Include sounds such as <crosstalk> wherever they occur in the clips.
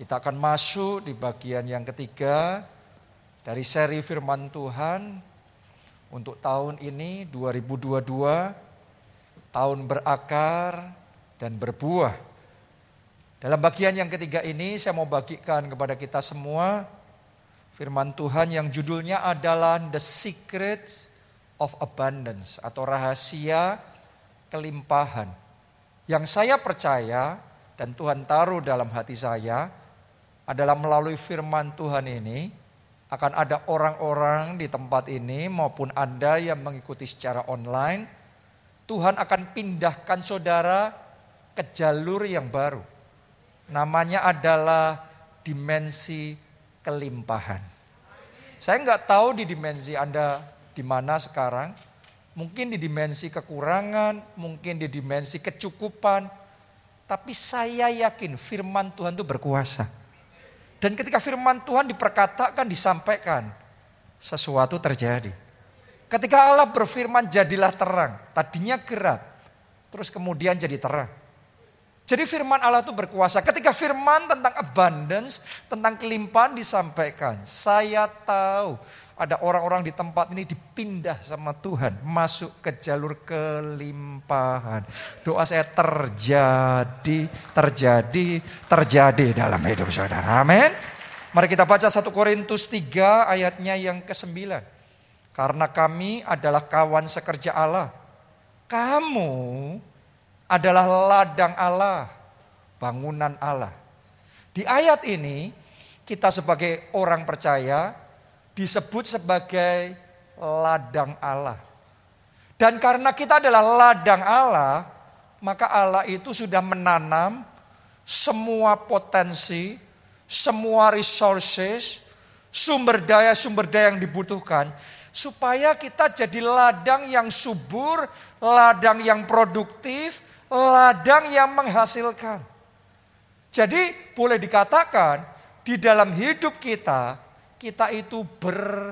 Kita akan masuk di bagian yang ketiga dari seri firman Tuhan untuk tahun ini 2022 tahun berakar dan berbuah. Dalam bagian yang ketiga ini saya mau bagikan kepada kita semua firman Tuhan yang judulnya adalah The Secret of Abundance atau rahasia kelimpahan. Yang saya percaya dan Tuhan taruh dalam hati saya adalah melalui firman Tuhan ini akan ada orang-orang di tempat ini maupun Anda yang mengikuti secara online. Tuhan akan pindahkan saudara ke jalur yang baru. Namanya adalah dimensi kelimpahan. Saya nggak tahu di dimensi Anda di mana sekarang. Mungkin di dimensi kekurangan, mungkin di dimensi kecukupan. Tapi saya yakin firman Tuhan itu berkuasa dan ketika firman Tuhan diperkatakan, disampaikan, sesuatu terjadi. Ketika Allah berfirman jadilah terang, tadinya gerak, terus kemudian jadi terang. Jadi firman Allah itu berkuasa. Ketika firman tentang abundance, tentang kelimpahan disampaikan, saya tahu ada orang-orang di tempat ini dipindah sama Tuhan, masuk ke jalur kelimpahan. Doa saya terjadi, terjadi, terjadi dalam hidup saudara. Amin. Mari kita baca 1 Korintus 3 ayatnya yang ke-9. Karena kami adalah kawan sekerja Allah. Kamu adalah ladang Allah, bangunan Allah. Di ayat ini kita sebagai orang percaya disebut sebagai ladang Allah. Dan karena kita adalah ladang Allah, maka Allah itu sudah menanam semua potensi, semua resources, sumber daya-sumber daya yang dibutuhkan supaya kita jadi ladang yang subur, ladang yang produktif, ladang yang menghasilkan. Jadi boleh dikatakan di dalam hidup kita kita itu berharga.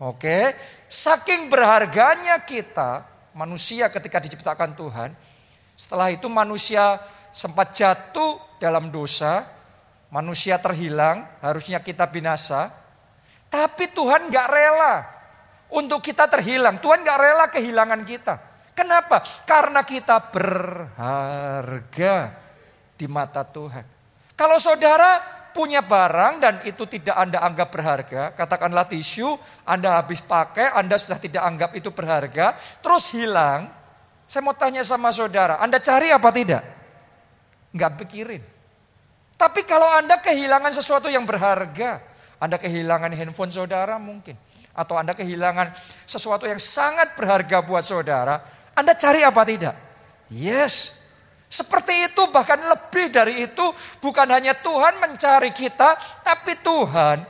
Oke, saking berharganya kita manusia ketika diciptakan Tuhan, setelah itu manusia sempat jatuh dalam dosa, manusia terhilang, harusnya kita binasa. Tapi Tuhan gak rela untuk kita terhilang. Tuhan gak rela kehilangan kita. Kenapa? Karena kita berharga di mata Tuhan. Kalau saudara punya barang dan itu tidak Anda anggap berharga, katakanlah tisu, Anda habis pakai, Anda sudah tidak anggap itu berharga, terus hilang. Saya mau tanya sama saudara, Anda cari apa tidak? Enggak pikirin. Tapi kalau Anda kehilangan sesuatu yang berharga, Anda kehilangan handphone saudara mungkin. Atau Anda kehilangan sesuatu yang sangat berharga buat saudara, Anda cari apa tidak? Yes, seperti itu bahkan lebih dari itu bukan hanya Tuhan mencari kita tapi Tuhan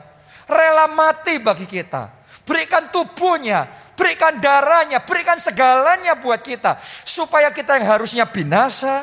rela mati bagi kita. Berikan tubuhnya, berikan darahnya, berikan segalanya buat kita. Supaya kita yang harusnya binasa,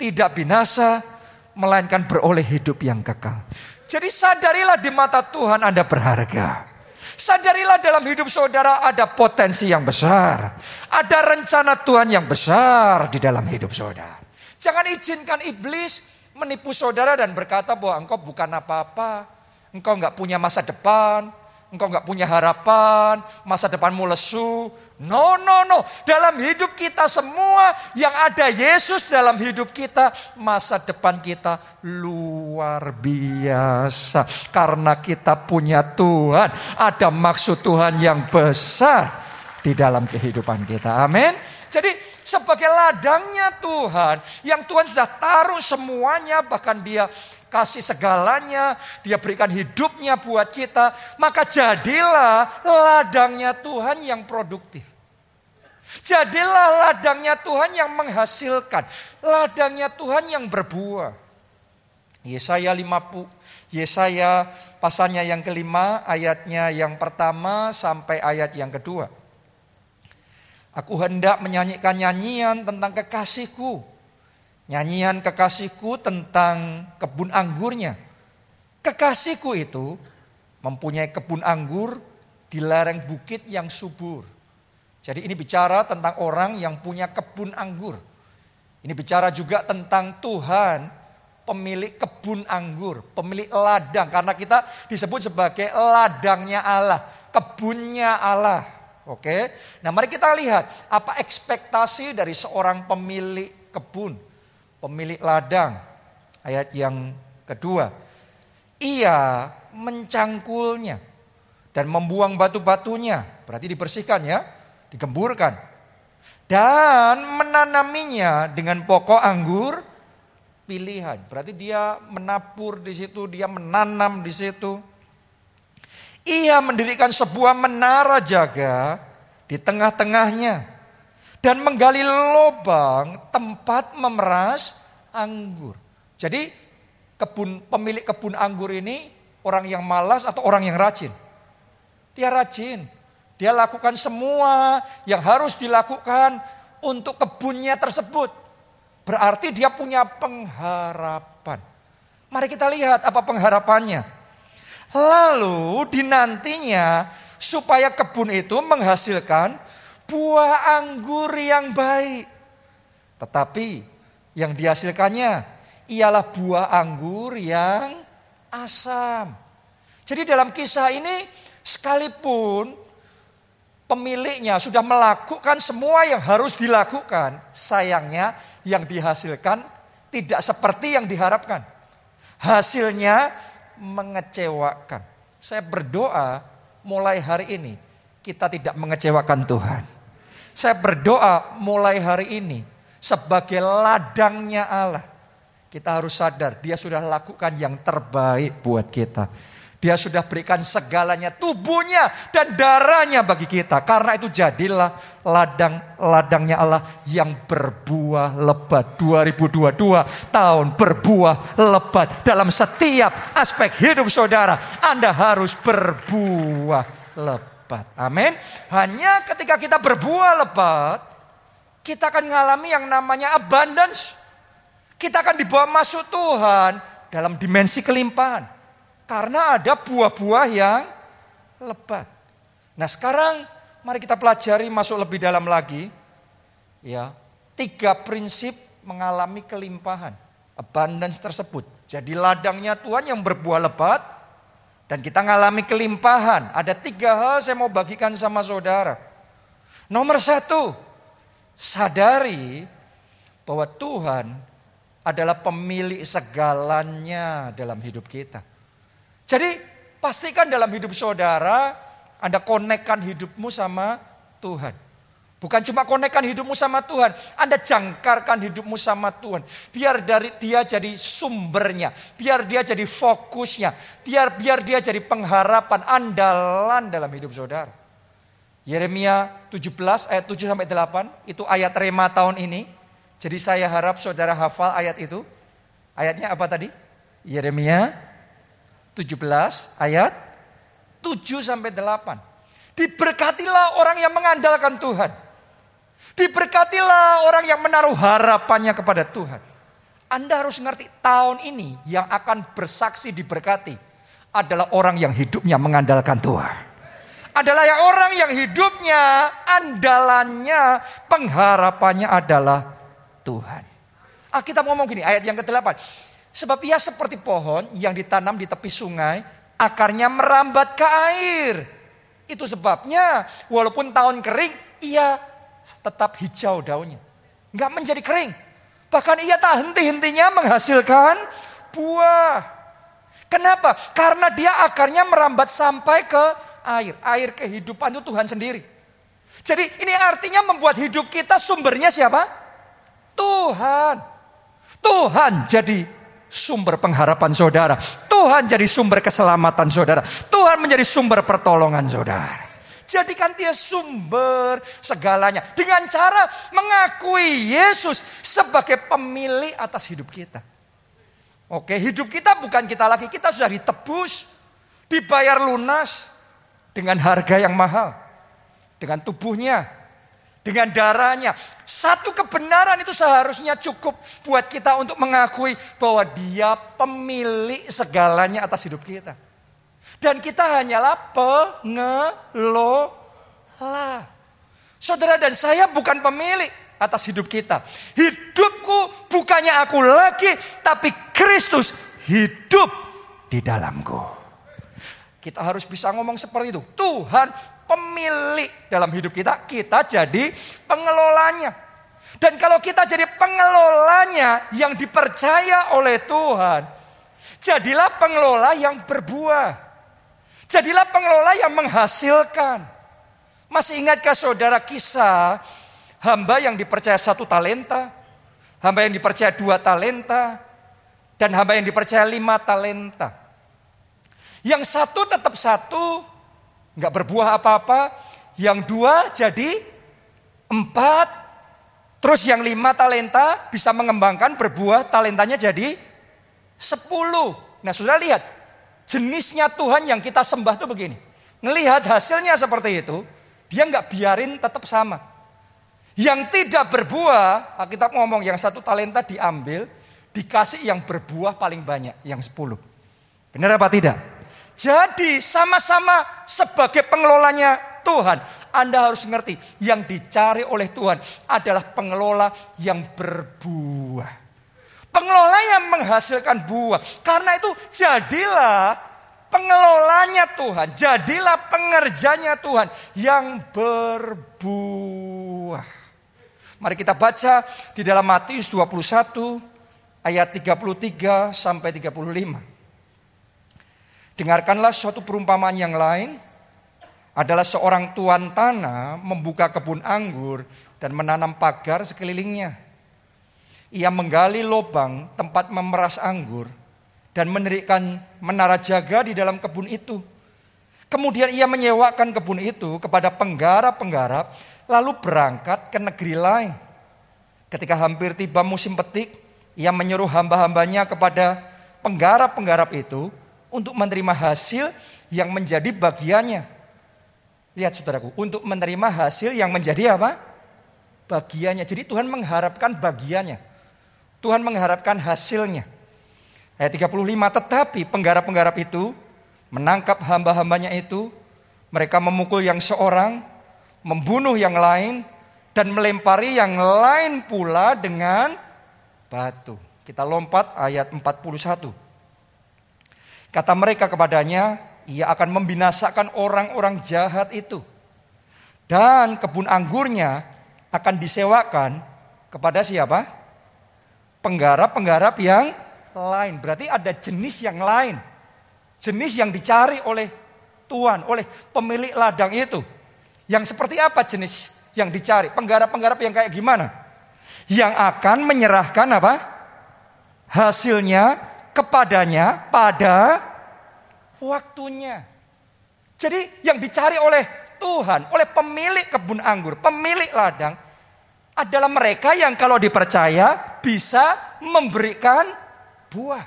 tidak binasa, melainkan beroleh hidup yang kekal. Jadi sadarilah di mata Tuhan Anda berharga. Sadarilah dalam hidup saudara ada potensi yang besar. Ada rencana Tuhan yang besar di dalam hidup saudara. Jangan izinkan iblis menipu saudara dan berkata bahwa engkau bukan apa-apa. Engkau nggak punya masa depan. Engkau nggak punya harapan. Masa depanmu lesu. No, no, no. Dalam hidup kita semua yang ada Yesus dalam hidup kita, masa depan kita luar biasa. Karena kita punya Tuhan, ada maksud Tuhan yang besar di dalam kehidupan kita. Amin. Jadi sebagai ladangnya Tuhan yang Tuhan sudah taruh semuanya bahkan dia kasih segalanya, dia berikan hidupnya buat kita, maka jadilah ladangnya Tuhan yang produktif. Jadilah ladangnya Tuhan yang menghasilkan, ladangnya Tuhan yang berbuah. Yesaya 50 Yesaya pasalnya yang kelima, ayatnya yang pertama sampai ayat yang kedua. Aku hendak menyanyikan nyanyian tentang kekasihku. Nyanyian kekasihku tentang kebun anggurnya. Kekasihku itu mempunyai kebun anggur di lereng bukit yang subur. Jadi ini bicara tentang orang yang punya kebun anggur. Ini bicara juga tentang Tuhan pemilik kebun anggur, pemilik ladang. Karena kita disebut sebagai ladangnya Allah, kebunnya Allah. Oke, nah mari kita lihat apa ekspektasi dari seorang pemilik kebun, pemilik ladang. Ayat yang kedua, ia mencangkulnya dan membuang batu-batunya. Berarti dibersihkan ya, digemburkan. Dan menanaminya dengan pokok anggur pilihan. Berarti dia menabur di situ, dia menanam di situ. Ia mendirikan sebuah menara jaga di tengah-tengahnya dan menggali lubang tempat memeras anggur. Jadi kebun pemilik kebun anggur ini orang yang malas atau orang yang rajin? Dia rajin. Dia lakukan semua yang harus dilakukan untuk kebunnya tersebut. Berarti dia punya pengharapan. Mari kita lihat apa pengharapannya. Lalu dinantinya supaya kebun itu menghasilkan buah anggur yang baik. Tetapi yang dihasilkannya ialah buah anggur yang asam. Jadi dalam kisah ini Sekalipun pemiliknya sudah melakukan semua yang harus dilakukan, sayangnya yang dihasilkan tidak seperti yang diharapkan. Hasilnya mengecewakan. Saya berdoa mulai hari ini kita tidak mengecewakan Tuhan. Saya berdoa mulai hari ini sebagai ladangnya Allah. Kita harus sadar dia sudah lakukan yang terbaik buat kita. Dia sudah berikan segalanya, tubuhnya dan darahnya bagi kita. Karena itu jadilah ladang-ladangnya Allah yang berbuah lebat. 2022 tahun berbuah lebat. Dalam setiap aspek hidup saudara, Anda harus berbuah lebat. Amin. Hanya ketika kita berbuah lebat, kita akan mengalami yang namanya abundance. Kita akan dibawa masuk Tuhan dalam dimensi kelimpahan. Karena ada buah-buah yang lebat. Nah sekarang mari kita pelajari masuk lebih dalam lagi. Ya, tiga prinsip mengalami kelimpahan. Abundance tersebut. Jadi ladangnya Tuhan yang berbuah lebat. Dan kita mengalami kelimpahan. Ada tiga hal saya mau bagikan sama saudara. Nomor satu, sadari bahwa Tuhan adalah pemilik segalanya dalam hidup kita. Jadi pastikan dalam hidup saudara Anda konekkan hidupmu sama Tuhan. Bukan cuma konekkan hidupmu sama Tuhan, Anda jangkarkan hidupmu sama Tuhan. Biar dari dia jadi sumbernya, biar dia jadi fokusnya, biar biar dia jadi pengharapan andalan dalam hidup saudara. Yeremia 17 ayat 7 sampai 8 itu ayat rema tahun ini. Jadi saya harap saudara hafal ayat itu. Ayatnya apa tadi? Yeremia 17 ayat 7 sampai 8. Diberkatilah orang yang mengandalkan Tuhan. Diberkatilah orang yang menaruh harapannya kepada Tuhan. Anda harus ngerti tahun ini yang akan bersaksi diberkati adalah orang yang hidupnya mengandalkan Tuhan. Adalah yang orang yang hidupnya andalannya pengharapannya adalah Tuhan. Ah, kita ngomong gini ayat yang ke-8. Sebab ia seperti pohon yang ditanam di tepi sungai, akarnya merambat ke air. Itu sebabnya walaupun tahun kering, ia tetap hijau daunnya. Enggak menjadi kering. Bahkan ia tak henti-hentinya menghasilkan buah. Kenapa? Karena dia akarnya merambat sampai ke air. Air kehidupan itu Tuhan sendiri. Jadi ini artinya membuat hidup kita sumbernya siapa? Tuhan. Tuhan jadi sumber pengharapan saudara. Tuhan jadi sumber keselamatan saudara. Tuhan menjadi sumber pertolongan saudara. Jadikan dia sumber segalanya. Dengan cara mengakui Yesus sebagai pemilik atas hidup kita. Oke, hidup kita bukan kita lagi. Kita sudah ditebus. Dibayar lunas. Dengan harga yang mahal. Dengan tubuhnya dengan darahnya. Satu kebenaran itu seharusnya cukup buat kita untuk mengakui bahwa dia pemilik segalanya atas hidup kita. Dan kita hanyalah pengelola. Saudara dan saya bukan pemilik atas hidup kita. Hidupku bukannya aku lagi, tapi Kristus hidup di dalamku. Kita harus bisa ngomong seperti itu. Tuhan pemilik dalam hidup kita, kita jadi pengelolanya. Dan kalau kita jadi pengelolanya yang dipercaya oleh Tuhan, jadilah pengelola yang berbuah. Jadilah pengelola yang menghasilkan. Masih ingatkah saudara kisah hamba yang dipercaya satu talenta, hamba yang dipercaya dua talenta, dan hamba yang dipercaya lima talenta. Yang satu tetap satu, nggak berbuah apa-apa. Yang dua jadi empat. Terus yang lima talenta bisa mengembangkan berbuah talentanya jadi sepuluh. Nah sudah lihat, jenisnya Tuhan yang kita sembah tuh begini. Ngelihat hasilnya seperti itu, dia nggak biarin tetap sama. Yang tidak berbuah, kita ngomong yang satu talenta diambil, dikasih yang berbuah paling banyak, yang sepuluh. Benar apa tidak? Jadi sama-sama sebagai pengelolanya Tuhan, Anda harus ngerti yang dicari oleh Tuhan adalah pengelola yang berbuah. Pengelola yang menghasilkan buah. Karena itu jadilah pengelolanya Tuhan. Jadilah pengerjanya Tuhan yang berbuah. Mari kita baca di dalam Matius 21 ayat 33 sampai 35. Dengarkanlah suatu perumpamaan yang lain adalah seorang tuan tanah membuka kebun anggur dan menanam pagar sekelilingnya ia menggali lubang tempat memeras anggur dan mendirikan menara jaga di dalam kebun itu. Kemudian ia menyewakan kebun itu kepada penggarap-penggarap lalu berangkat ke negeri lain. Ketika hampir tiba musim petik, ia menyuruh hamba-hambanya kepada penggarap-penggarap itu untuk menerima hasil yang menjadi bagiannya. Lihat saudaraku, untuk menerima hasil yang menjadi apa? Bagiannya. Jadi Tuhan mengharapkan bagiannya. Tuhan mengharapkan hasilnya. Ayat 35, tetapi penggarap-penggarap itu menangkap hamba-hambanya itu, mereka memukul yang seorang, membunuh yang lain, dan melempari yang lain pula dengan batu. Kita lompat ayat 41. Kata mereka kepadanya, ia akan membinasakan orang-orang jahat itu. Dan kebun anggurnya akan disewakan kepada siapa? penggarap-penggarap yang lain. Berarti ada jenis yang lain. Jenis yang dicari oleh Tuhan, oleh pemilik ladang itu. Yang seperti apa jenis yang dicari? Penggarap-penggarap yang kayak gimana? Yang akan menyerahkan apa? Hasilnya kepadanya pada waktunya. Jadi yang dicari oleh Tuhan, oleh pemilik kebun anggur, pemilik ladang, adalah mereka yang kalau dipercaya bisa memberikan buah.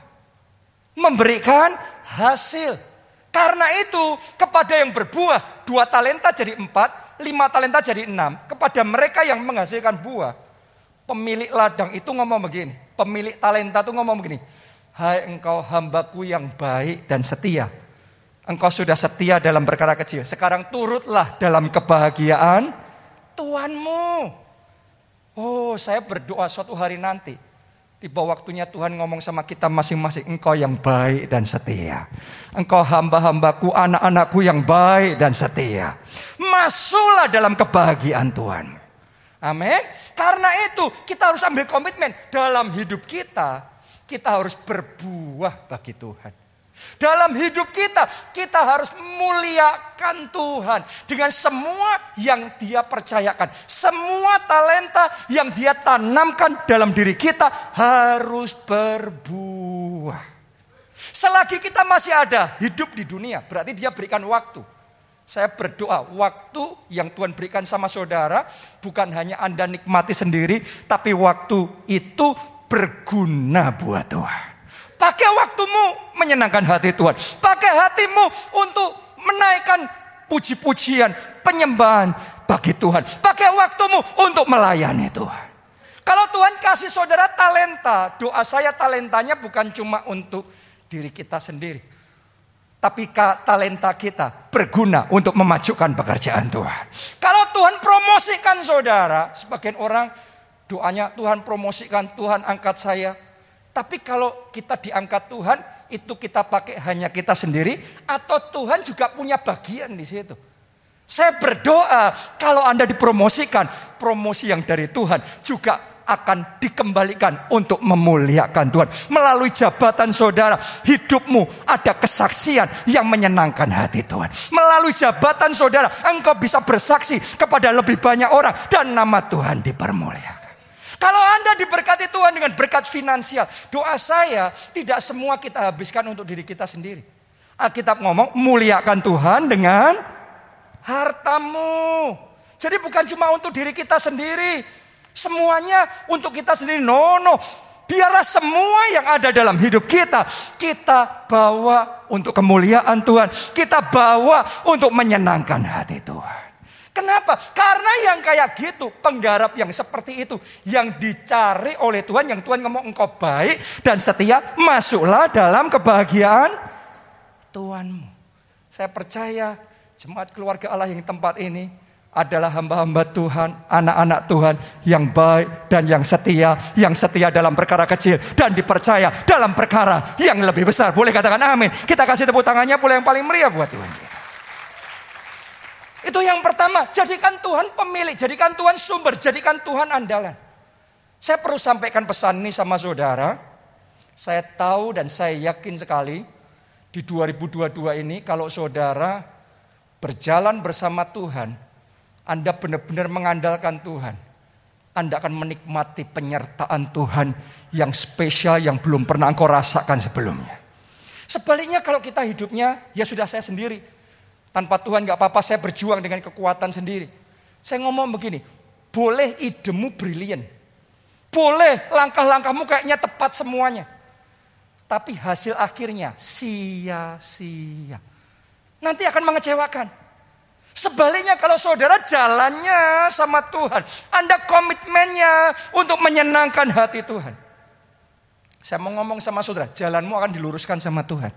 Memberikan hasil. Karena itu kepada yang berbuah, dua talenta jadi empat, lima talenta jadi enam. Kepada mereka yang menghasilkan buah, pemilik ladang itu ngomong begini. Pemilik talenta itu ngomong begini. Hai engkau hambaku yang baik dan setia. Engkau sudah setia dalam perkara kecil. Sekarang turutlah dalam kebahagiaan Tuhanmu. Oh, saya berdoa suatu hari nanti. Tiba waktunya Tuhan ngomong sama kita masing-masing. Engkau yang baik dan setia. Engkau hamba-hambaku, anak-anakku yang baik dan setia. Masuklah dalam kebahagiaan Tuhan. Amin. Karena itu kita harus ambil komitmen dalam hidup kita. Kita harus berbuah bagi Tuhan. Dalam hidup kita, kita harus muliakan Tuhan dengan semua yang Dia percayakan. Semua talenta yang Dia tanamkan dalam diri kita harus berbuah. Selagi kita masih ada hidup di dunia, berarti Dia berikan waktu. Saya berdoa, waktu yang Tuhan berikan sama saudara bukan hanya Anda nikmati sendiri, tapi waktu itu berguna buat Tuhan. Pakai waktumu menyenangkan hati Tuhan. Pakai hatimu untuk menaikkan puji-pujian, penyembahan bagi Tuhan. Pakai waktumu untuk melayani Tuhan. Kalau Tuhan kasih saudara talenta, doa saya talentanya bukan cuma untuk diri kita sendiri. Tapi talenta kita berguna untuk memajukan pekerjaan Tuhan. Kalau Tuhan promosikan saudara, sebagian orang doanya Tuhan promosikan, Tuhan angkat saya, Tapi kalau kita diangkat Tuhan, itu kita pakai hanya kita sendiri atau Tuhan juga punya bagian di situ. Saya berdoa kalau Anda dipromosikan, promosi yang dari Tuhan juga akan dikembalikan untuk memuliakan Tuhan. Melalui jabatan saudara, hidupmu ada kesaksian yang menyenangkan hati Tuhan. Melalui jabatan saudara, engkau bisa bersaksi kepada lebih banyak orang dan nama Tuhan dipermuliakan. Kalau Anda diberkati Tuhan dengan berkat finansial, doa saya tidak semua kita habiskan untuk diri kita sendiri. Alkitab ngomong, muliakan Tuhan dengan hartamu. Jadi bukan cuma untuk diri kita sendiri, Semuanya untuk kita sendiri. No, no. Biarlah semua yang ada dalam hidup kita, kita bawa untuk kemuliaan Tuhan. Kita bawa untuk menyenangkan hati Tuhan. Kenapa? Karena yang kayak gitu, penggarap yang seperti itu, yang dicari oleh Tuhan, yang Tuhan ngomong engkau baik dan setia, masuklah dalam kebahagiaan Tuhanmu. Saya percaya jemaat keluarga Allah yang tempat ini, adalah hamba-hamba Tuhan, anak-anak Tuhan yang baik dan yang setia, yang setia dalam perkara kecil dan dipercaya dalam perkara yang lebih besar. Boleh katakan amin. Kita kasih tepuk tangannya pula yang paling meriah buat Tuhan Itu yang pertama, jadikan Tuhan pemilik, jadikan Tuhan sumber, jadikan Tuhan andalan. Saya perlu sampaikan pesan ini sama saudara. Saya tahu dan saya yakin sekali di 2022 ini kalau saudara berjalan bersama Tuhan, anda benar-benar mengandalkan Tuhan. Anda akan menikmati penyertaan Tuhan yang spesial yang belum pernah engkau rasakan sebelumnya. Sebaliknya kalau kita hidupnya, ya sudah saya sendiri. Tanpa Tuhan gak apa-apa saya berjuang dengan kekuatan sendiri. Saya ngomong begini, boleh idemu brilian. Boleh langkah-langkahmu kayaknya tepat semuanya. Tapi hasil akhirnya sia-sia. Nanti akan mengecewakan. Sebaliknya kalau saudara jalannya sama Tuhan, Anda komitmennya untuk menyenangkan hati Tuhan. Saya mau ngomong sama saudara, jalanmu akan diluruskan sama Tuhan.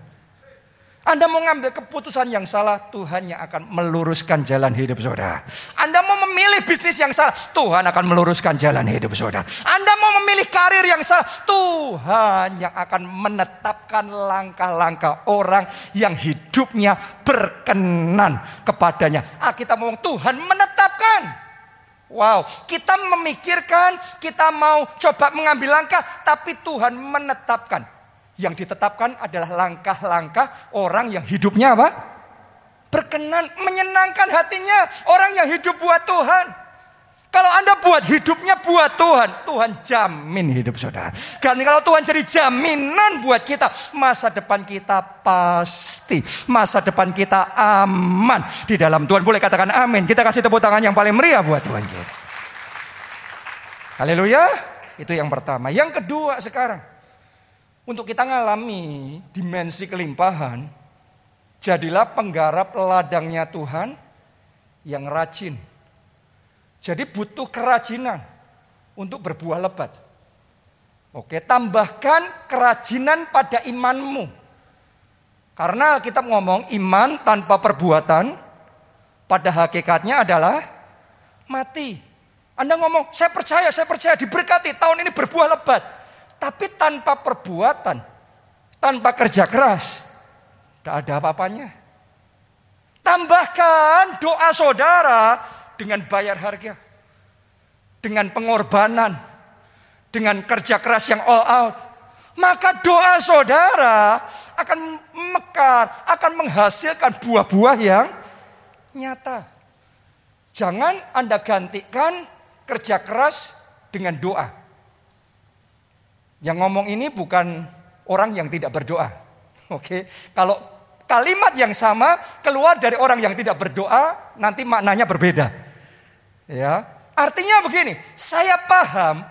Anda mau ngambil keputusan yang salah, Tuhan yang akan meluruskan jalan hidup saudara. Anda mau memilih bisnis yang salah, Tuhan akan meluruskan jalan hidup saudara. Anda mau memilih karir yang salah, Tuhan yang akan menetapkan langkah-langkah orang yang hidupnya berkenan kepadanya. Ah, kita ngomong Tuhan menetapkan. Wow, kita memikirkan, kita mau coba mengambil langkah, tapi Tuhan menetapkan. Yang ditetapkan adalah langkah-langkah orang yang hidupnya apa? Berkenan, menyenangkan hatinya. Orang yang hidup buat Tuhan. Kalau Anda buat hidupnya buat Tuhan, Tuhan jamin hidup saudara. Karena kalau Tuhan jadi jaminan buat kita, masa depan kita pasti, masa depan kita aman di dalam Tuhan. Boleh katakan amin. Kita kasih tepuk tangan yang paling meriah buat Tuhan kita. Haleluya. Itu yang pertama. Yang kedua sekarang. Untuk kita mengalami dimensi kelimpahan, jadilah penggarap ladangnya Tuhan yang rajin. Jadi butuh kerajinan untuk berbuah lebat. Oke, tambahkan kerajinan pada imanmu. Karena kita ngomong iman tanpa perbuatan pada hakikatnya adalah mati. Anda ngomong, saya percaya, saya percaya diberkati tahun ini berbuah lebat. Tapi tanpa perbuatan, tanpa kerja keras, tidak ada apa-apanya. Tambahkan doa saudara dengan bayar harga. Dengan pengorbanan. Dengan kerja keras yang all out. Maka doa saudara akan mekar, akan menghasilkan buah-buah yang nyata. Jangan Anda gantikan kerja keras dengan doa. Yang ngomong ini bukan orang yang tidak berdoa. <laughs> Oke, kalau kalimat yang sama keluar dari orang yang tidak berdoa, nanti maknanya berbeda. Ya, artinya begini, saya paham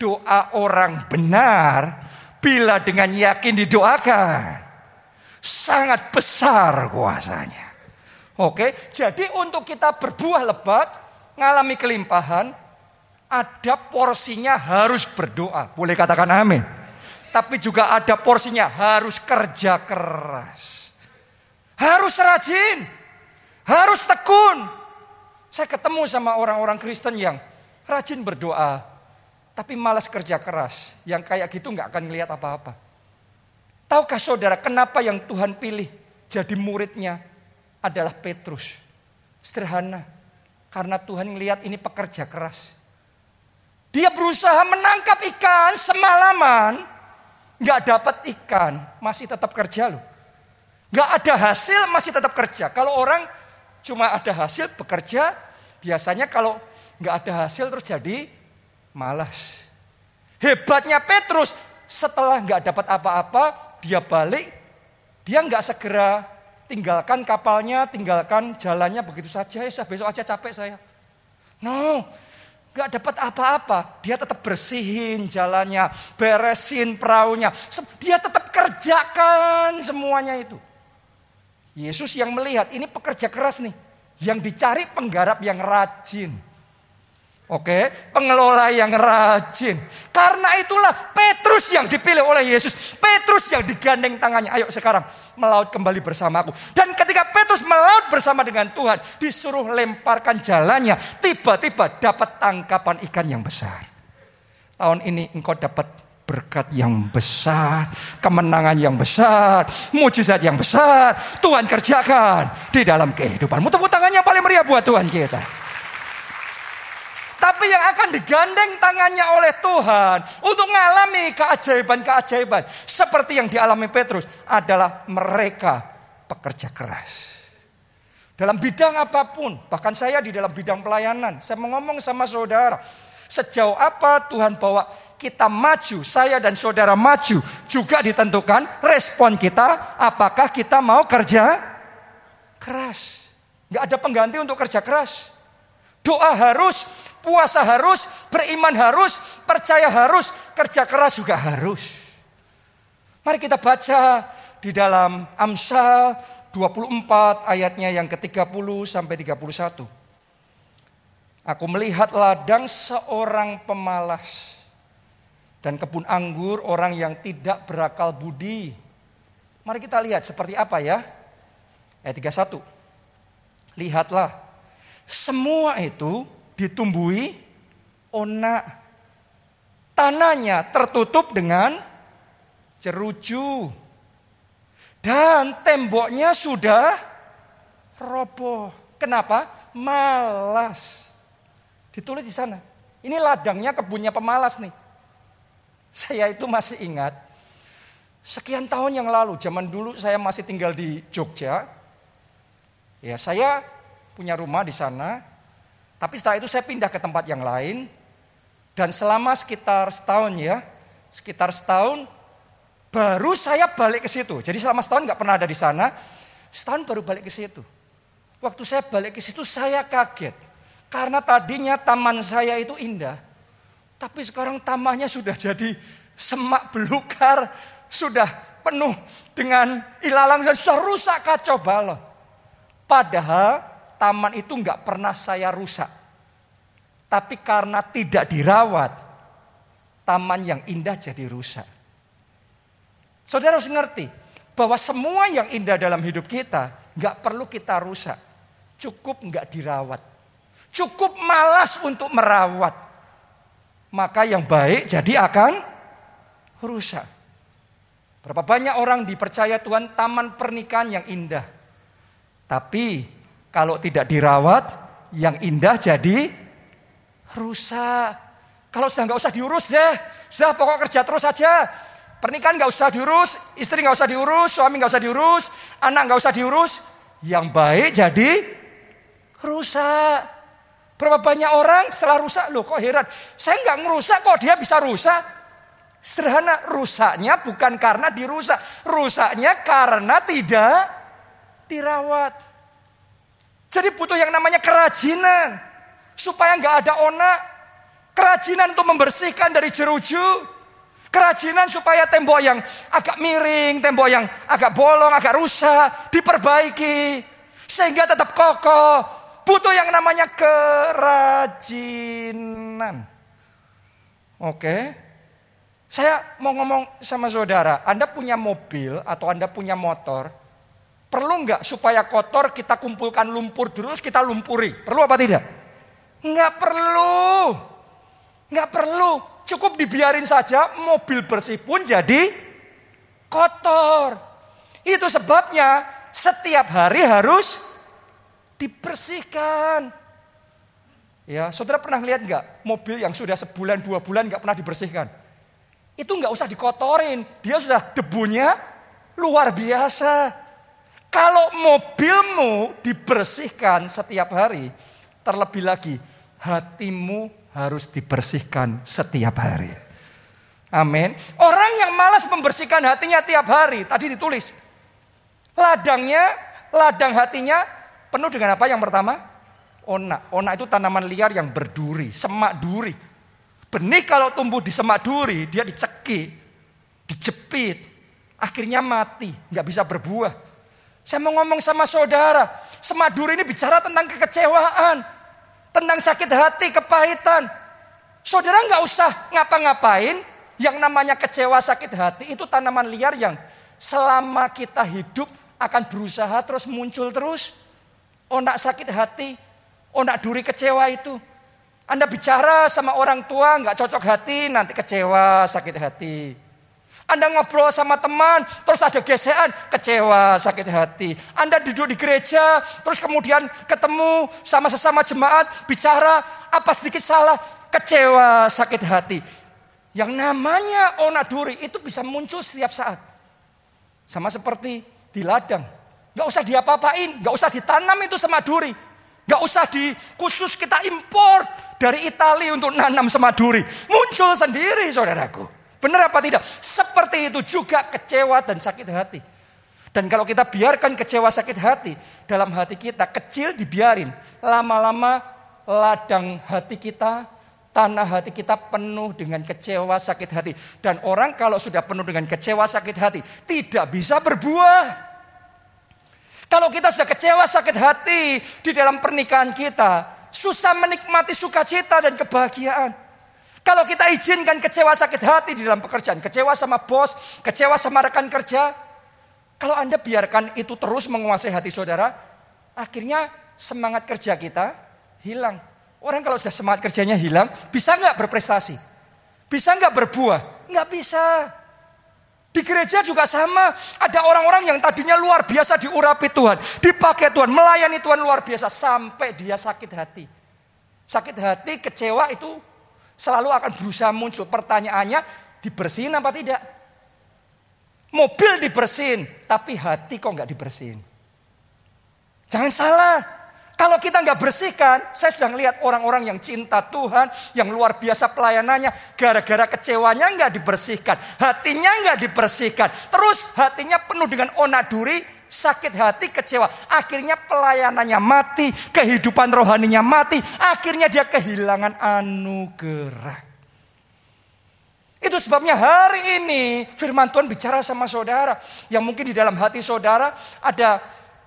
doa orang benar bila dengan yakin didoakan sangat besar kuasanya. Oke, jadi untuk kita berbuah lebat, ngalami kelimpahan, ada porsinya harus berdoa. Boleh katakan amin. Tapi juga ada porsinya harus kerja keras. Harus rajin. Harus tekun. Saya ketemu sama orang-orang Kristen yang rajin berdoa. tapi malas kerja keras. Yang kayak gitu nggak akan ngelihat apa-apa. Tahukah saudara kenapa yang Tuhan pilih jadi muridnya adalah Petrus? Sederhana. Karena Tuhan ngelihat ini pekerja keras. Dia berusaha menangkap ikan semalaman. Nggak dapat ikan, masih tetap kerja loh. Nggak ada hasil, masih tetap kerja. Kalau orang cuma ada hasil bekerja, biasanya kalau nggak ada hasil terus jadi malas. Hebatnya Petrus, setelah nggak dapat apa-apa, dia balik, dia nggak segera tinggalkan kapalnya, tinggalkan jalannya begitu saja. Ya besok aja capek saya. No, nggak dapat apa-apa. Dia tetap bersihin jalannya, beresin perahunya. Dia tetap kerjakan semuanya itu. Yesus yang melihat ini pekerja keras nih. Yang dicari penggarap yang rajin. Oke, pengelola yang rajin. Karena itulah Petrus yang dipilih oleh Yesus. Petrus yang digandeng tangannya. Ayo sekarang melaut kembali bersama aku. Dan ketika Petrus melaut bersama dengan Tuhan, disuruh lemparkan jalannya, tiba-tiba dapat tangkapan ikan yang besar. Tahun ini engkau dapat berkat yang besar, kemenangan yang besar, mujizat yang besar. Tuhan kerjakan di dalam kehidupanmu. Tepuk tangannya paling meriah buat Tuhan kita. Tapi yang akan digandeng tangannya oleh Tuhan untuk mengalami keajaiban-keajaiban seperti yang dialami Petrus adalah mereka pekerja keras. Dalam bidang apa pun, bahkan saya di dalam bidang pelayanan, saya mau ngomong sama saudara, sejauh apa Tuhan bawa kita maju, saya dan saudara maju, juga ditentukan respon kita, apakah kita mau kerja keras. Gak ada pengganti untuk kerja keras. Doa harus, Puasa harus, beriman harus, percaya harus, kerja keras juga harus. Mari kita baca di dalam Amsal 24 ayatnya yang ke-30 sampai 31. Aku melihat ladang seorang pemalas dan kebun anggur orang yang tidak berakal budi. Mari kita lihat seperti apa ya. Ayat 31. Lihatlah, semua itu ditumbuhi onak. Tanahnya tertutup dengan jeruju. Dan temboknya sudah roboh. Kenapa? Malas. Ditulis di sana. Ini ladangnya kebunnya pemalas nih. Saya itu masih ingat. Sekian tahun yang lalu, zaman dulu saya masih tinggal di Jogja. Ya, saya punya rumah di sana. Tapi setelah itu saya pindah ke tempat yang lain. Dan selama sekitar setahun ya, sekitar setahun baru saya balik ke situ. Jadi selama setahun nggak pernah ada di sana. Setahun baru balik ke situ. Waktu saya balik ke situ saya kaget. Karena tadinya taman saya itu indah. Tapi sekarang tamannya sudah jadi semak belukar. Sudah penuh dengan ilalang dan sudah rusak kacau balau. Padahal taman itu nggak pernah saya rusak. Tapi karena tidak dirawat, taman yang indah jadi rusak. Saudara harus ngerti bahwa semua yang indah dalam hidup kita nggak perlu kita rusak. Cukup nggak dirawat. Cukup malas untuk merawat. Maka yang baik jadi akan rusak. Berapa banyak orang dipercaya Tuhan taman pernikahan yang indah. Tapi kalau tidak dirawat, yang indah jadi rusak. Kalau sudah nggak usah diurus deh, sudah pokok kerja terus saja. Pernikahan nggak usah diurus, istri nggak usah diurus, suami nggak usah diurus, anak nggak usah diurus. Yang baik jadi rusak. Berapa banyak orang setelah rusak, loh kok heran. Saya nggak ngerusak kok dia bisa rusak. Sederhana, rusaknya bukan karena dirusak. Rusaknya karena tidak dirawat. Jadi butuh yang namanya kerajinan. Supaya nggak ada onak. Kerajinan untuk membersihkan dari jeruju. Kerajinan supaya tembok yang agak miring, tembok yang agak bolong, agak rusak, diperbaiki. Sehingga tetap kokoh. Butuh yang namanya kerajinan. Oke. Saya mau ngomong sama saudara, Anda punya mobil atau Anda punya motor, Perlu nggak supaya kotor kita kumpulkan lumpur terus kita lumpuri? Perlu apa tidak? Nggak perlu. Nggak perlu. cukup dibiarin saja mobil bersih pun jadi kotor. Itu sebabnya setiap hari harus dibersihkan. Ya, saudara pernah lihat nggak mobil yang sudah sebulan dua bulan nggak pernah dibersihkan? Itu nggak usah dikotorin, dia sudah debunya luar biasa. Kalau mobilmu dibersihkan setiap hari, terlebih lagi hatimu harus dibersihkan setiap hari. Amin. Orang yang malas membersihkan hatinya tiap hari, tadi ditulis. Ladangnya, ladang hatinya penuh dengan apa yang pertama? Onak. Onak itu tanaman liar yang berduri, semak duri. Benih kalau tumbuh di semak duri, dia dicekik, dijepit, akhirnya mati, nggak bisa berbuah. Saya mau ngomong sama saudara, Semadur ini bicara tentang kekecewaan, tentang sakit hati, kepahitan. Saudara nggak usah ngapa-ngapain, yang namanya kecewa sakit hati itu tanaman liar yang selama kita hidup akan berusaha terus muncul terus. Onak sakit hati, onak duri kecewa itu. Anda bicara sama orang tua nggak cocok hati, nanti kecewa sakit hati. Anda ngobrol sama teman, terus ada gesekan, kecewa, sakit hati. Anda duduk di gereja, terus kemudian ketemu sama sesama jemaat, bicara, apa sedikit salah, kecewa, sakit hati. Yang namanya onaduri itu bisa muncul setiap saat. Sama seperti di ladang. Gak usah diapa-apain, gak usah ditanam itu semaduri. Gak usah di khusus kita import dari Italia untuk nanam semaduri. Muncul sendiri saudaraku. Benar apa tidak? Seperti itu juga kecewa dan sakit hati. Dan kalau kita biarkan kecewa sakit hati dalam hati kita kecil dibiarin. Lama-lama ladang hati kita, tanah hati kita penuh dengan kecewa sakit hati. Dan orang kalau sudah penuh dengan kecewa sakit hati tidak bisa berbuah. Kalau kita sudah kecewa sakit hati di dalam pernikahan kita, susah menikmati sukacita dan kebahagiaan. Kalau kita izinkan kecewa sakit hati di dalam pekerjaan, kecewa sama bos, kecewa sama rekan kerja, kalau Anda biarkan itu terus menguasai hati saudara, akhirnya semangat kerja kita hilang. Orang kalau sudah semangat kerjanya hilang, bisa nggak berprestasi? Bisa nggak berbuah? Nggak bisa. Di gereja juga sama. Ada orang-orang yang tadinya luar biasa diurapi Tuhan. Dipakai Tuhan, melayani Tuhan luar biasa. Sampai dia sakit hati. Sakit hati, kecewa itu selalu akan berusaha muncul. Pertanyaannya, dibersihin apa tidak? Mobil dibersihin, tapi hati kok nggak dibersihin? Jangan salah. Kalau kita nggak bersihkan, saya sudah melihat orang-orang yang cinta Tuhan, yang luar biasa pelayanannya, gara-gara kecewanya nggak dibersihkan, hatinya nggak dibersihkan, terus hatinya penuh dengan onak duri, sakit hati, kecewa. Akhirnya pelayanannya mati, kehidupan rohaninya mati. Akhirnya dia kehilangan anugerah. Itu sebabnya hari ini firman Tuhan bicara sama saudara. Yang mungkin di dalam hati saudara ada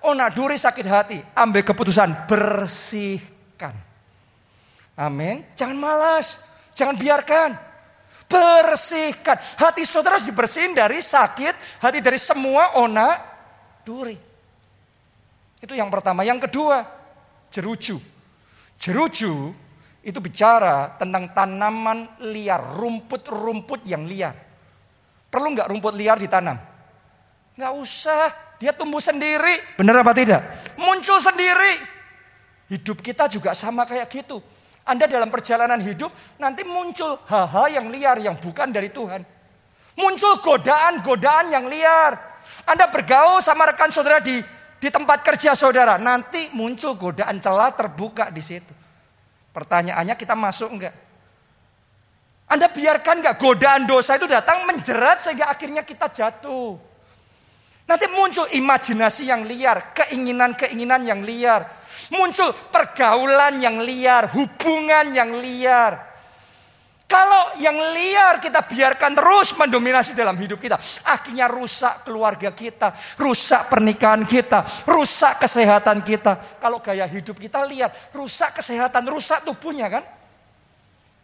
onaduri sakit hati. Ambil keputusan, bersihkan. Amin. Jangan malas, jangan biarkan. Bersihkan. Hati saudara harus dibersihin dari sakit, hati dari semua ona duri. Itu yang pertama. Yang kedua, jeruju. Jeruju itu bicara tentang tanaman liar, rumput-rumput yang liar. Perlu nggak rumput liar ditanam? Nggak usah, dia tumbuh sendiri. Benar apa tidak? Muncul sendiri. Hidup kita juga sama kayak gitu. Anda dalam perjalanan hidup nanti muncul hal-hal yang liar yang bukan dari Tuhan. Muncul godaan-godaan yang liar. Anda bergaul sama rekan saudara di di tempat kerja saudara, nanti muncul godaan celah terbuka di situ. Pertanyaannya kita masuk enggak? Anda biarkan enggak godaan dosa itu datang menjerat sehingga akhirnya kita jatuh. Nanti muncul imajinasi yang liar, keinginan-keinginan yang liar. Muncul pergaulan yang liar, hubungan yang liar. Kalau yang liar kita biarkan terus mendominasi dalam hidup kita, akhirnya rusak keluarga kita, rusak pernikahan kita, rusak kesehatan kita. Kalau gaya hidup kita liar, rusak kesehatan, rusak tubuhnya kan?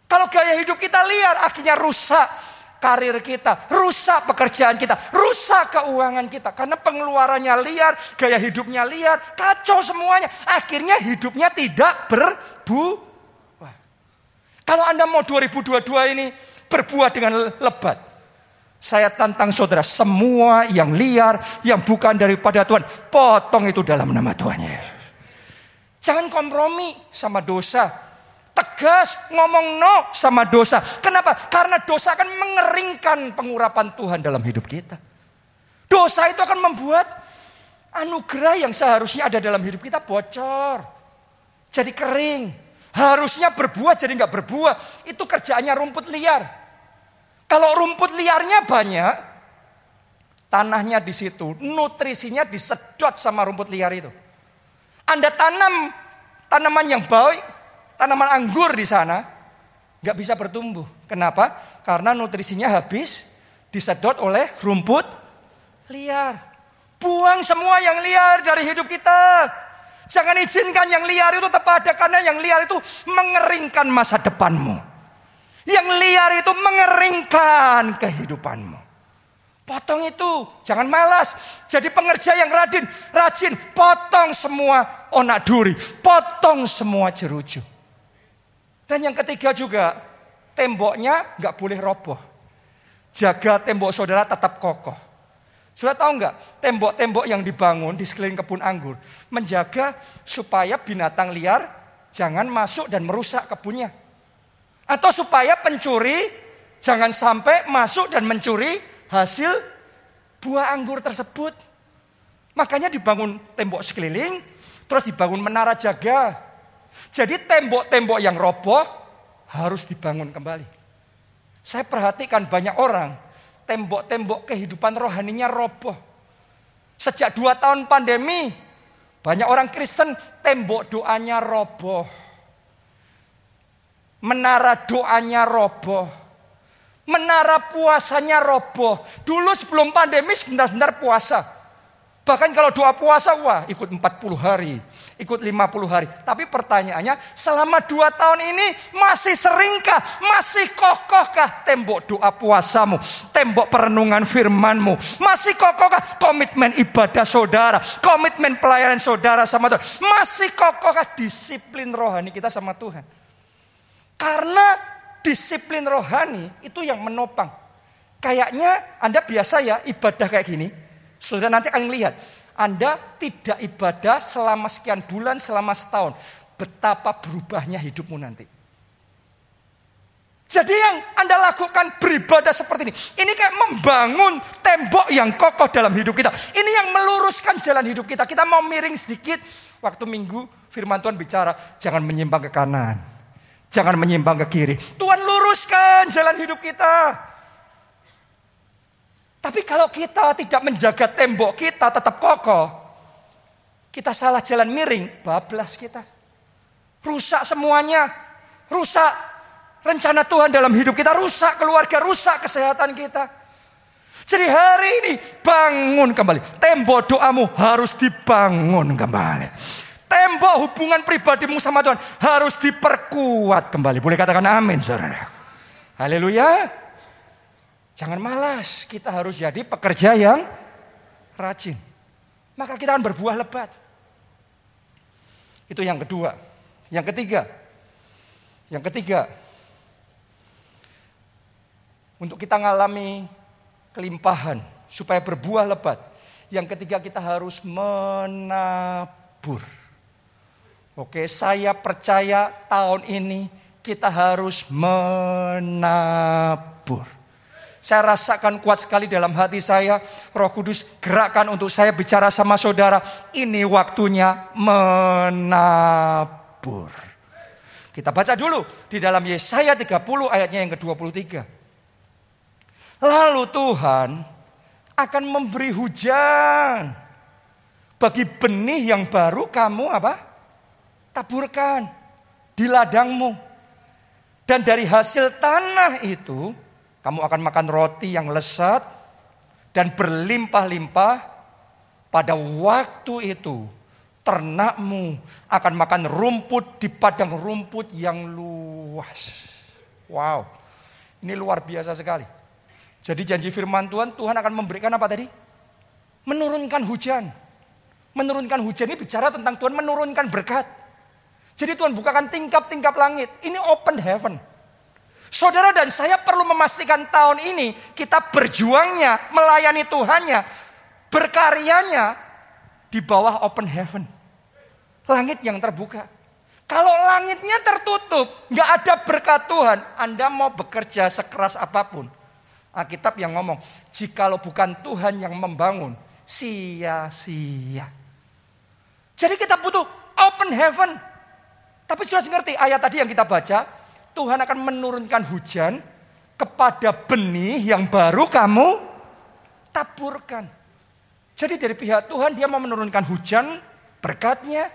Kalau gaya hidup kita liar, akhirnya rusak karir kita, rusak pekerjaan kita, rusak keuangan kita. Karena pengeluarannya liar, gaya hidupnya liar, kacau semuanya. Akhirnya hidupnya tidak berbu kalau Anda mau 2022 ini berbuah dengan lebat. Saya tantang saudara, semua yang liar, yang bukan daripada Tuhan, potong itu dalam nama Tuhan Yesus. Jangan kompromi sama dosa. Tegas ngomong no sama dosa. Kenapa? Karena dosa akan mengeringkan pengurapan Tuhan dalam hidup kita. Dosa itu akan membuat anugerah yang seharusnya ada dalam hidup kita bocor. Jadi kering. Harusnya berbuah jadi nggak berbuah. Itu kerjaannya rumput liar. Kalau rumput liarnya banyak, tanahnya di situ, nutrisinya disedot sama rumput liar itu. Anda tanam tanaman yang baik, tanaman anggur di sana, nggak bisa bertumbuh. Kenapa? Karena nutrisinya habis disedot oleh rumput liar. Buang semua yang liar dari hidup kita. Jangan izinkan yang liar itu terpada karena yang liar itu mengeringkan masa depanmu. Yang liar itu mengeringkan kehidupanmu. Potong itu, jangan malas. Jadi pengerja yang rajin, rajin, potong semua onak duri, potong semua jeruju. Dan yang ketiga juga, temboknya nggak boleh roboh. Jaga tembok saudara tetap kokoh. Sudah tahu nggak tembok-tembok yang dibangun di sekeliling kebun anggur menjaga supaya binatang liar jangan masuk dan merusak kebunnya. Atau supaya pencuri jangan sampai masuk dan mencuri hasil buah anggur tersebut. Makanya dibangun tembok sekeliling, terus dibangun menara jaga. Jadi tembok-tembok yang roboh harus dibangun kembali. Saya perhatikan banyak orang tembok-tembok kehidupan rohaninya roboh. Sejak dua tahun pandemi, banyak orang Kristen tembok doanya roboh. Menara doanya roboh. Menara puasanya roboh. Dulu sebelum pandemi sebentar-sebentar puasa. Bahkan kalau doa puasa, wah ikut 40 hari ikut 50 hari. Tapi pertanyaannya, selama dua tahun ini masih seringkah, masih kokohkah tembok doa puasamu, tembok perenungan firmanmu, masih kokohkah komitmen ibadah saudara, komitmen pelayanan saudara sama Tuhan, masih kokohkah disiplin rohani kita sama Tuhan. Karena disiplin rohani itu yang menopang. Kayaknya Anda biasa ya ibadah kayak gini, saudara nanti akan lihat anda tidak ibadah selama sekian bulan, selama setahun. Betapa berubahnya hidupmu nanti. Jadi yang Anda lakukan beribadah seperti ini. Ini kayak membangun tembok yang kokoh dalam hidup kita. Ini yang meluruskan jalan hidup kita. Kita mau miring sedikit. Waktu minggu firman Tuhan bicara. Jangan menyimpang ke kanan. Jangan menyimpang ke kiri. Tuhan luruskan jalan hidup kita. Tapi kalau kita tidak menjaga tembok kita tetap kokoh, kita salah jalan miring, bablas kita. Rusak semuanya, rusak rencana Tuhan dalam hidup kita, rusak keluarga, rusak kesehatan kita. Jadi hari ini bangun kembali. Tembok doamu harus dibangun kembali. Tembok hubungan pribadimu sama Tuhan harus diperkuat kembali. Boleh katakan amin saudara. Haleluya. Jangan malas, kita harus jadi pekerja yang rajin. Maka kita akan berbuah lebat. Itu yang kedua. Yang ketiga. Yang ketiga. Untuk kita mengalami kelimpahan supaya berbuah lebat. Yang ketiga kita harus menabur. Oke, saya percaya tahun ini kita harus menabur. Saya rasakan kuat sekali dalam hati saya. Roh Kudus gerakan untuk saya bicara sama saudara. Ini waktunya menabur. Kita baca dulu di dalam Yesaya 30 ayatnya yang ke-23. Lalu Tuhan akan memberi hujan bagi benih yang baru kamu apa? Taburkan di ladangmu. Dan dari hasil tanah itu kamu akan makan roti yang lezat dan berlimpah-limpah. Pada waktu itu ternakmu akan makan rumput di padang rumput yang luas. Wow, ini luar biasa sekali. Jadi janji firman Tuhan, Tuhan akan memberikan apa tadi? Menurunkan hujan. Menurunkan hujan ini bicara tentang Tuhan menurunkan berkat. Jadi Tuhan bukakan tingkap-tingkap langit. Ini open heaven. Saudara dan saya perlu memastikan tahun ini kita berjuangnya, melayani Tuhannya, berkaryanya di bawah open heaven. Langit yang terbuka. Kalau langitnya tertutup, nggak ada berkat Tuhan, Anda mau bekerja sekeras apa pun. Alkitab yang ngomong, jikalau bukan Tuhan yang membangun, sia-sia. Jadi kita butuh open heaven. Tapi sudah ngerti ayat tadi yang kita baca, Tuhan akan menurunkan hujan kepada benih yang baru kamu taburkan. Jadi dari pihak Tuhan dia mau menurunkan hujan berkatnya,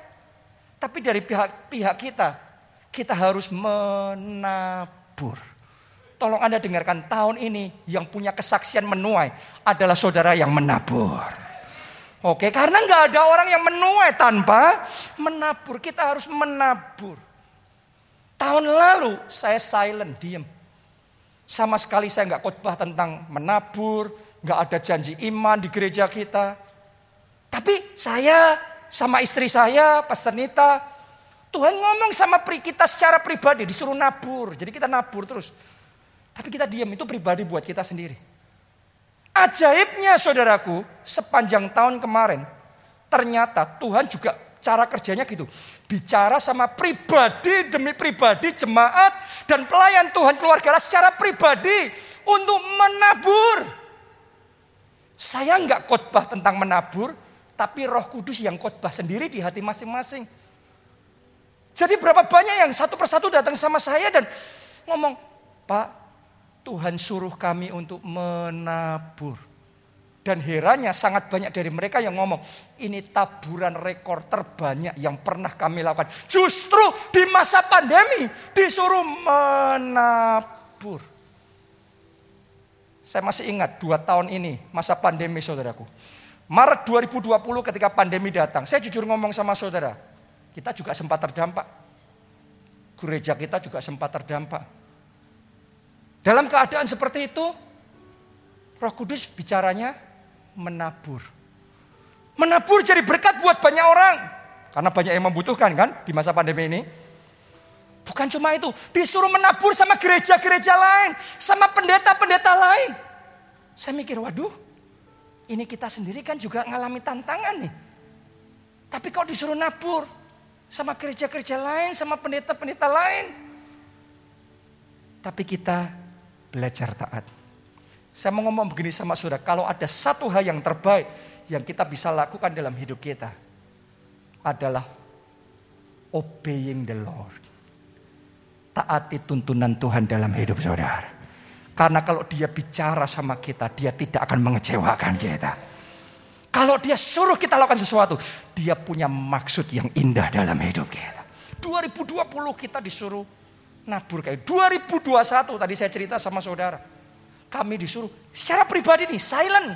tapi dari pihak-pihak kita, kita harus menabur. Tolong Anda dengarkan tahun ini yang punya kesaksian menuai adalah saudara yang menabur. Oke, karena nggak ada orang yang menuai tanpa menabur. Kita harus menabur. Tahun lalu saya silent, diem. Sama sekali saya nggak khotbah tentang menabur, nggak ada janji iman di gereja kita. Tapi saya sama istri saya, Pastor Nita. Tuhan ngomong sama kita secara pribadi, disuruh nabur. Jadi kita nabur terus. Tapi kita diam, itu pribadi buat kita sendiri. Ajaibnya saudaraku, sepanjang tahun kemarin, ternyata Tuhan juga cara kerjanya gitu. Bicara sama pribadi demi pribadi, jemaat, dan pelayan Tuhan keluarga secara pribadi untuk menabur. Saya nggak khotbah tentang menabur, tapi roh kudus yang khotbah sendiri di hati masing-masing. Jadi berapa banyak yang satu persatu datang sama saya dan ngomong, Pak, Tuhan suruh kami untuk menabur. Dan herannya sangat banyak dari mereka yang ngomong, ini taburan rekor terbanyak yang pernah kami lakukan. Justru di masa pandemi disuruh menabur. Saya masih ingat dua tahun ini masa pandemi saudaraku. Maret 2020 ketika pandemi datang, saya jujur ngomong sama saudara, kita juga sempat terdampak. Gereja kita juga sempat terdampak. Dalam keadaan seperti itu, Roh Kudus bicaranya menabur. Menabur jadi berkat buat banyak orang. Karena banyak yang membutuhkan kan di masa pandemi ini. Bukan cuma itu, disuruh menabur sama gereja-gereja lain, sama pendeta-pendeta lain. Saya mikir, waduh, ini kita sendiri kan juga ngalami tantangan nih. Tapi kok disuruh nabur sama gereja-gereja lain, sama pendeta-pendeta lain. Tapi kita belajar taat. Saya mau ngomong begini sama saudara, kalau ada satu hal yang terbaik yang kita bisa lakukan dalam hidup kita adalah obeying the Lord. Taati tuntunan Tuhan dalam hidup saudara. Karena kalau dia bicara sama kita, dia tidak akan mengecewakan kita. Kalau dia suruh kita lakukan sesuatu, dia punya maksud yang indah dalam hidup kita. 2020 kita disuruh nabur kayak 2021 tadi saya cerita sama saudara. Kami disuruh secara pribadi nih silent.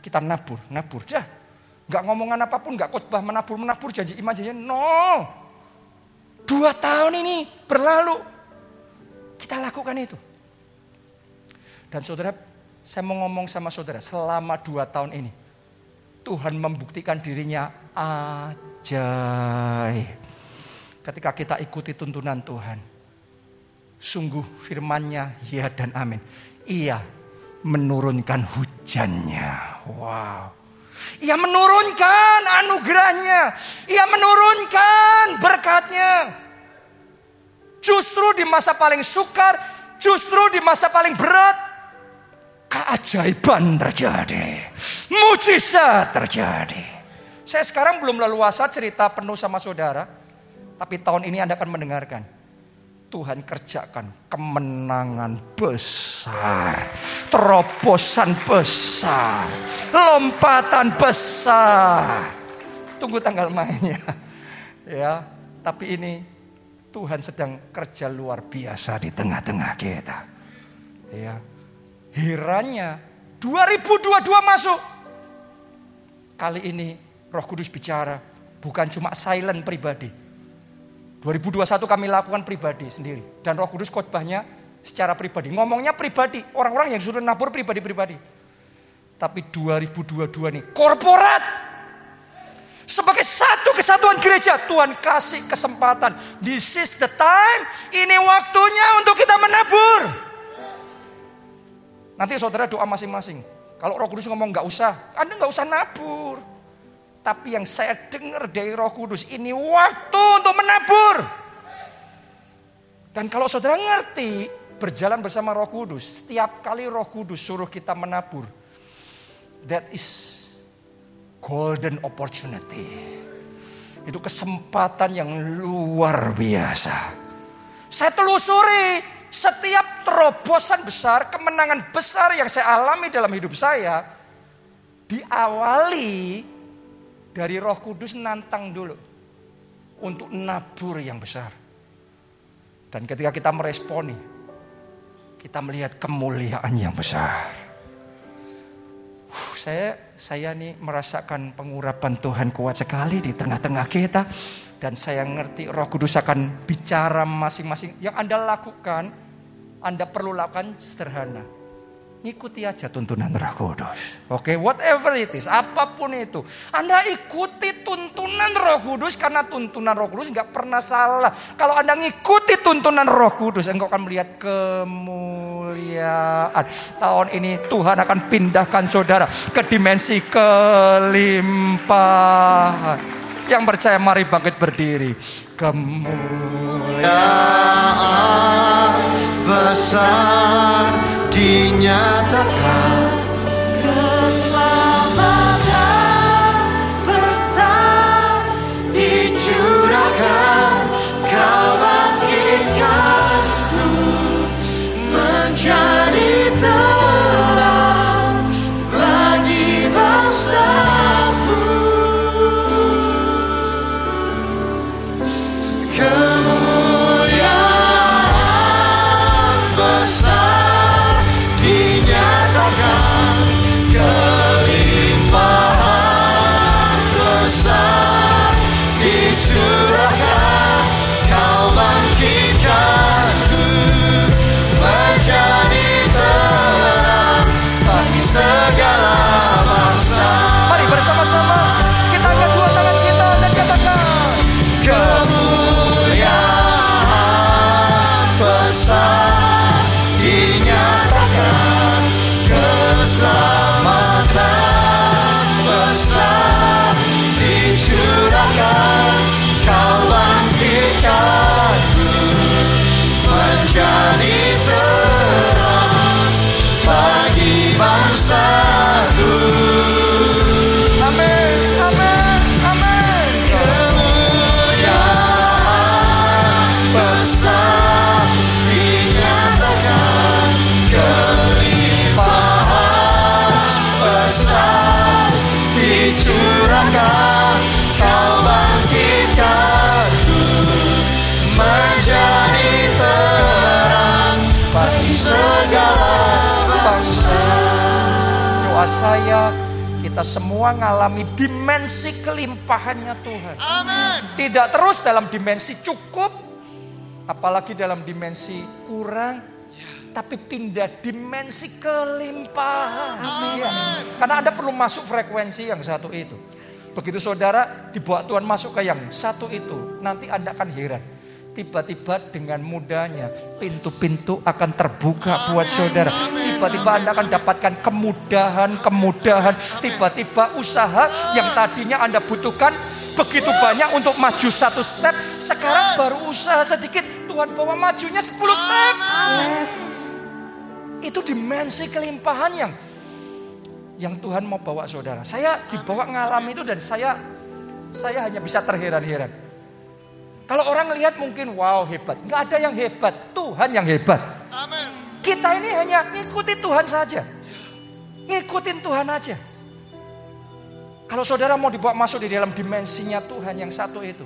Kita nabur, nabur dah. Gak ngomongan apa pun, gak khotbah menabur, menabur janji iman janji no. Dua tahun ini berlalu. Kita lakukan itu. Dan saudara, saya mau ngomong sama saudara, selama dua tahun ini, Tuhan membuktikan dirinya ajaib. Ketika kita ikuti tuntunan Tuhan, sungguh firmannya ya dan amin. Ia menurunkan hujannya. Wow. Ia menurunkan anugerahnya. Ia menurunkan berkatnya. Justru di masa paling sukar, justru di masa paling berat, keajaiban terjadi. Mujizat terjadi. Saya sekarang belum leluasa cerita penuh sama saudara. Tapi tahun ini Anda akan mendengarkan. Tuhan kerjakan kemenangan besar. Terobosan besar. Lompatan besar. Tunggu tanggal mainnya. <laughs> Ya, tapi ini Tuhan sedang kerja luar biasa di tengah-tengah kita. Ya, Herannya 2022 masuk. Kali ini Roh Kudus bicara bukan cuma silent pribadi. 2021 kami lakukan pribadi sendiri dan Roh Kudus khotbahnya secara pribadi. Ngomongnya pribadi, orang-orang yang sudah nabur pribadi-pribadi. Tapi 2022 nih korporat sebagai satu kesatuan gereja, Tuhan kasih kesempatan. This is the time, ini waktunya untuk kita menabur. Nanti saudara doa masing-masing. Kalau roh kudus ngomong nggak usah, Anda nggak usah nabur. Tapi yang saya dengar dari roh kudus, ini waktu untuk menabur. Dan kalau saudara ngerti, berjalan bersama roh kudus, setiap kali roh kudus suruh kita menabur. That is golden opportunity. Itu kesempatan yang luar biasa. Saya telusuri setiap terobosan besar, kemenangan besar yang saya alami dalam hidup saya diawali dari Roh Kudus nantang dulu untuk nabur yang besar. Dan ketika kita meresponi, kita melihat kemuliaan yang besar. Saya saya nih merasakan pengurapan Tuhan kuat sekali di tengah-tengah kita. Dan saya ngerti Roh Kudus akan bicara masing-masing. Yang Anda lakukan Anda perlu lakukan sederhana Ikuti aja tuntunan Roh Kudus. Oke, okay? whatever it is, apa pun itu. Anda ikuti tuntunan Roh Kudus karena tuntunan Roh Kudus nggak pernah salah. Kalau Anda ngikuti tuntunan Roh Kudus, engkau akan melihat kemuliaan. Tahun ini Tuhan akan pindahkan saudara ke dimensi kelimpahan. Yang percaya mari bangkit berdiri. Kemuliaan besar dinyatakan saya, kita semua ngalami dimensi kelimpahannya Tuhan. Amin. Tidak terus dalam dimensi cukup, apalagi dalam dimensi kurang, tapi pindah dimensi kelimpahan. Ya. Karena Anda perlu masuk frekuensi yang satu itu. Begitu saudara dibawa Tuhan masuk ke yang satu itu, nanti Anda akan heran tiba-tiba dengan mudahnya pintu-pintu akan terbuka buat saudara. Tiba-tiba Anda akan dapatkan kemudahan-kemudahan. Tiba-tiba usaha yang tadinya Anda butuhkan begitu banyak untuk maju satu step. Sekarang baru usaha sedikit. Tuhan bawa majunya 10 step. Itu dimensi kelimpahan yang yang Tuhan mau bawa saudara. Saya dibawa ngalami itu dan saya saya hanya bisa terheran-heran. Kalau orang lihat mungkin wow hebat. Nggak ada yang hebat. Tuhan yang hebat. Amen. Kita ini hanya ngikuti Tuhan saja. Ngikutin Tuhan aja. Kalau saudara mau dibawa masuk di dalam dimensinya Tuhan yang satu itu.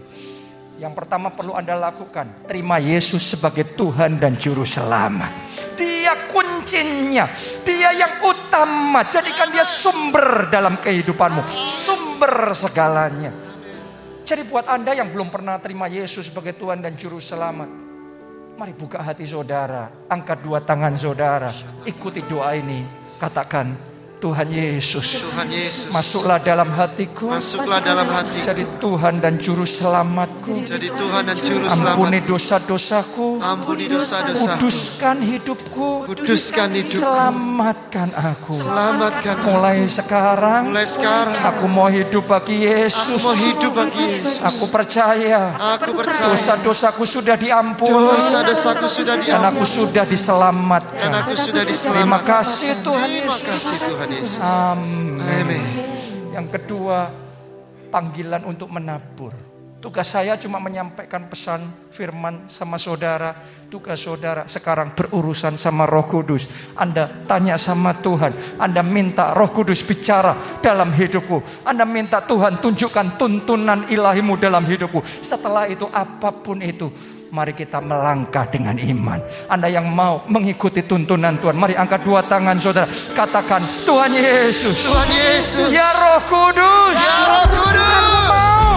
Yang pertama perlu Anda lakukan. Terima Yesus sebagai Tuhan dan Juru Selamat. Dia kuncinya. Dia yang utama. Jadikan dia sumber dalam kehidupanmu. Sumber segalanya. Jadi buat Anda yang belum pernah terima Yesus sebagai Tuhan dan Juru Selamat. Mari buka hati saudara. Angkat dua tangan saudara. Ikuti doa ini. Katakan, Tuhan Yesus, Tuhan Yesus. masuklah dalam hatiku, Masuklah dalam hatiku. jadi Tuhan dan Juru Selamatku. Jadi Tuhan dan Juru Ampuni Selamat. dosa-dosaku, Ampuni dosa-dosaku. kuduskan hidupku, Kuduskan hidupku. selamatkan aku. Selamatkan. Mulai sekarang, Mulai sekarang. aku mau hidup bagi Aku Yesus. mau hidup bagi Yesus. Aku percaya Aku percaya. dosa-dosaku sudah diampuni Dosa-dosaku sudah dan aku diampuni. sudah Dan diselamatkan. aku sudah Terima diselamatkan. kasih Tuhan Terima Yesus. kasih Tuhan Yesus. Amin. Amin. Yang kedua, panggilan untuk menabur. Tugas saya cuma menyampaikan pesan firman sama saudara. Tugas saudara sekarang berurusan sama roh kudus. Anda tanya sama Tuhan. Anda minta roh kudus bicara dalam hidupku. Anda minta Tuhan tunjukkan tuntunan ilahimu dalam hidupku. Setelah itu apa pun itu. Mari kita melangkah dengan iman. Anda yang mau mengikuti tuntunan Tuhan. Mari angkat dua tangan saudara. Katakan Tuhan Yesus. Tuhan Yesus. Ya Roh Kudus. Ya Roh Kudus. Mau.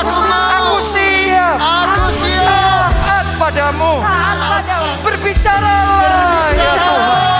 Aku mau. Aku siap. Aku siap. Taat padamu. Berbicaralah. Ya Tuhan.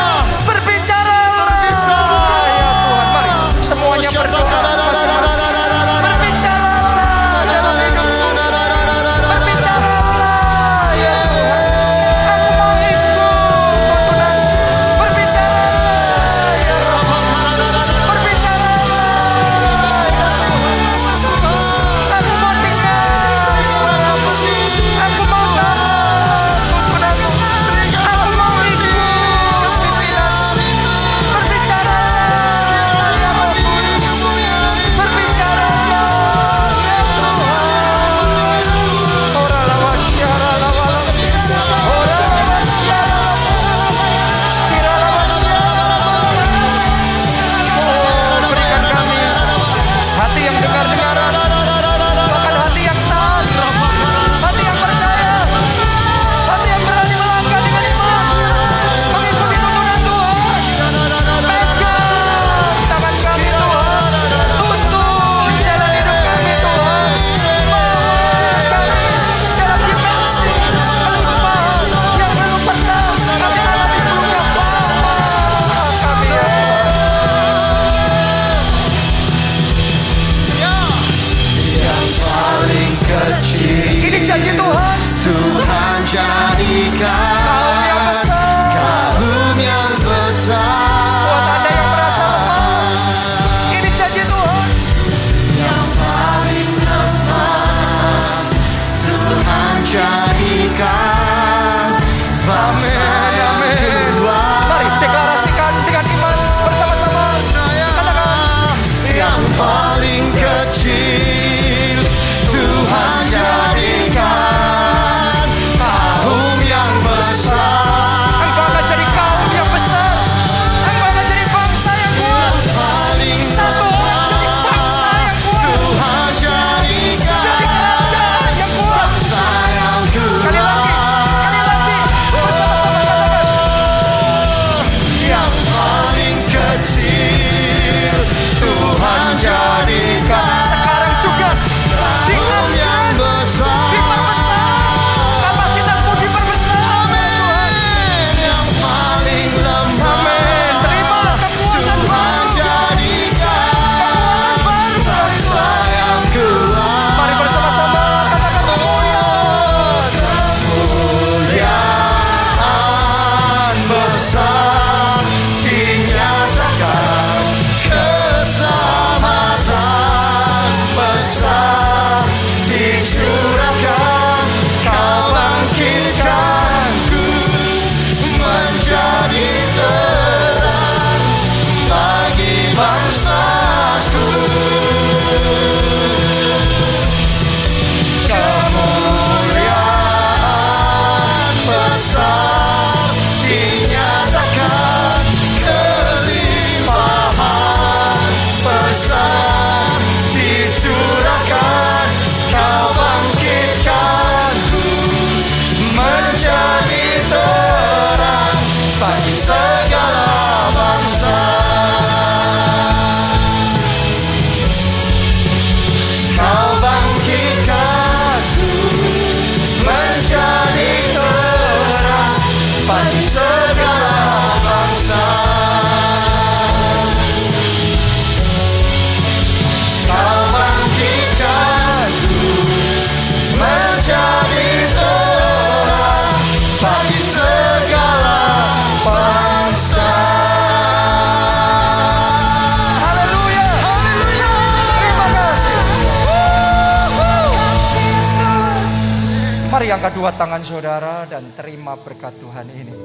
Angkat dua tangan saudara dan terima berkat Tuhan ini.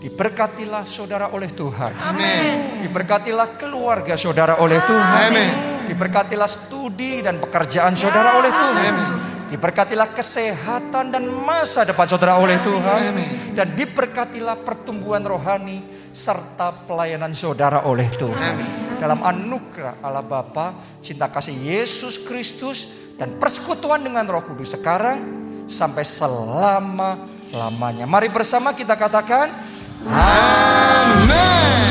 Diberkatilah saudara oleh Tuhan. Amin. Diberkatilah keluarga saudara oleh Tuhan. Amin. Diberkatilah studi dan pekerjaan saudara oleh Tuhan. Diberkatilah kesehatan dan masa depan saudara oleh Tuhan. Dan diberkatilah pertumbuhan rohani serta pelayanan saudara oleh Tuhan. Dalam anugerah Allah Bapa, cinta kasih Yesus Kristus dan persekutuan dengan Roh Kudus sekarang sampai selama-lamanya. Mari bersama kita katakan, Amin.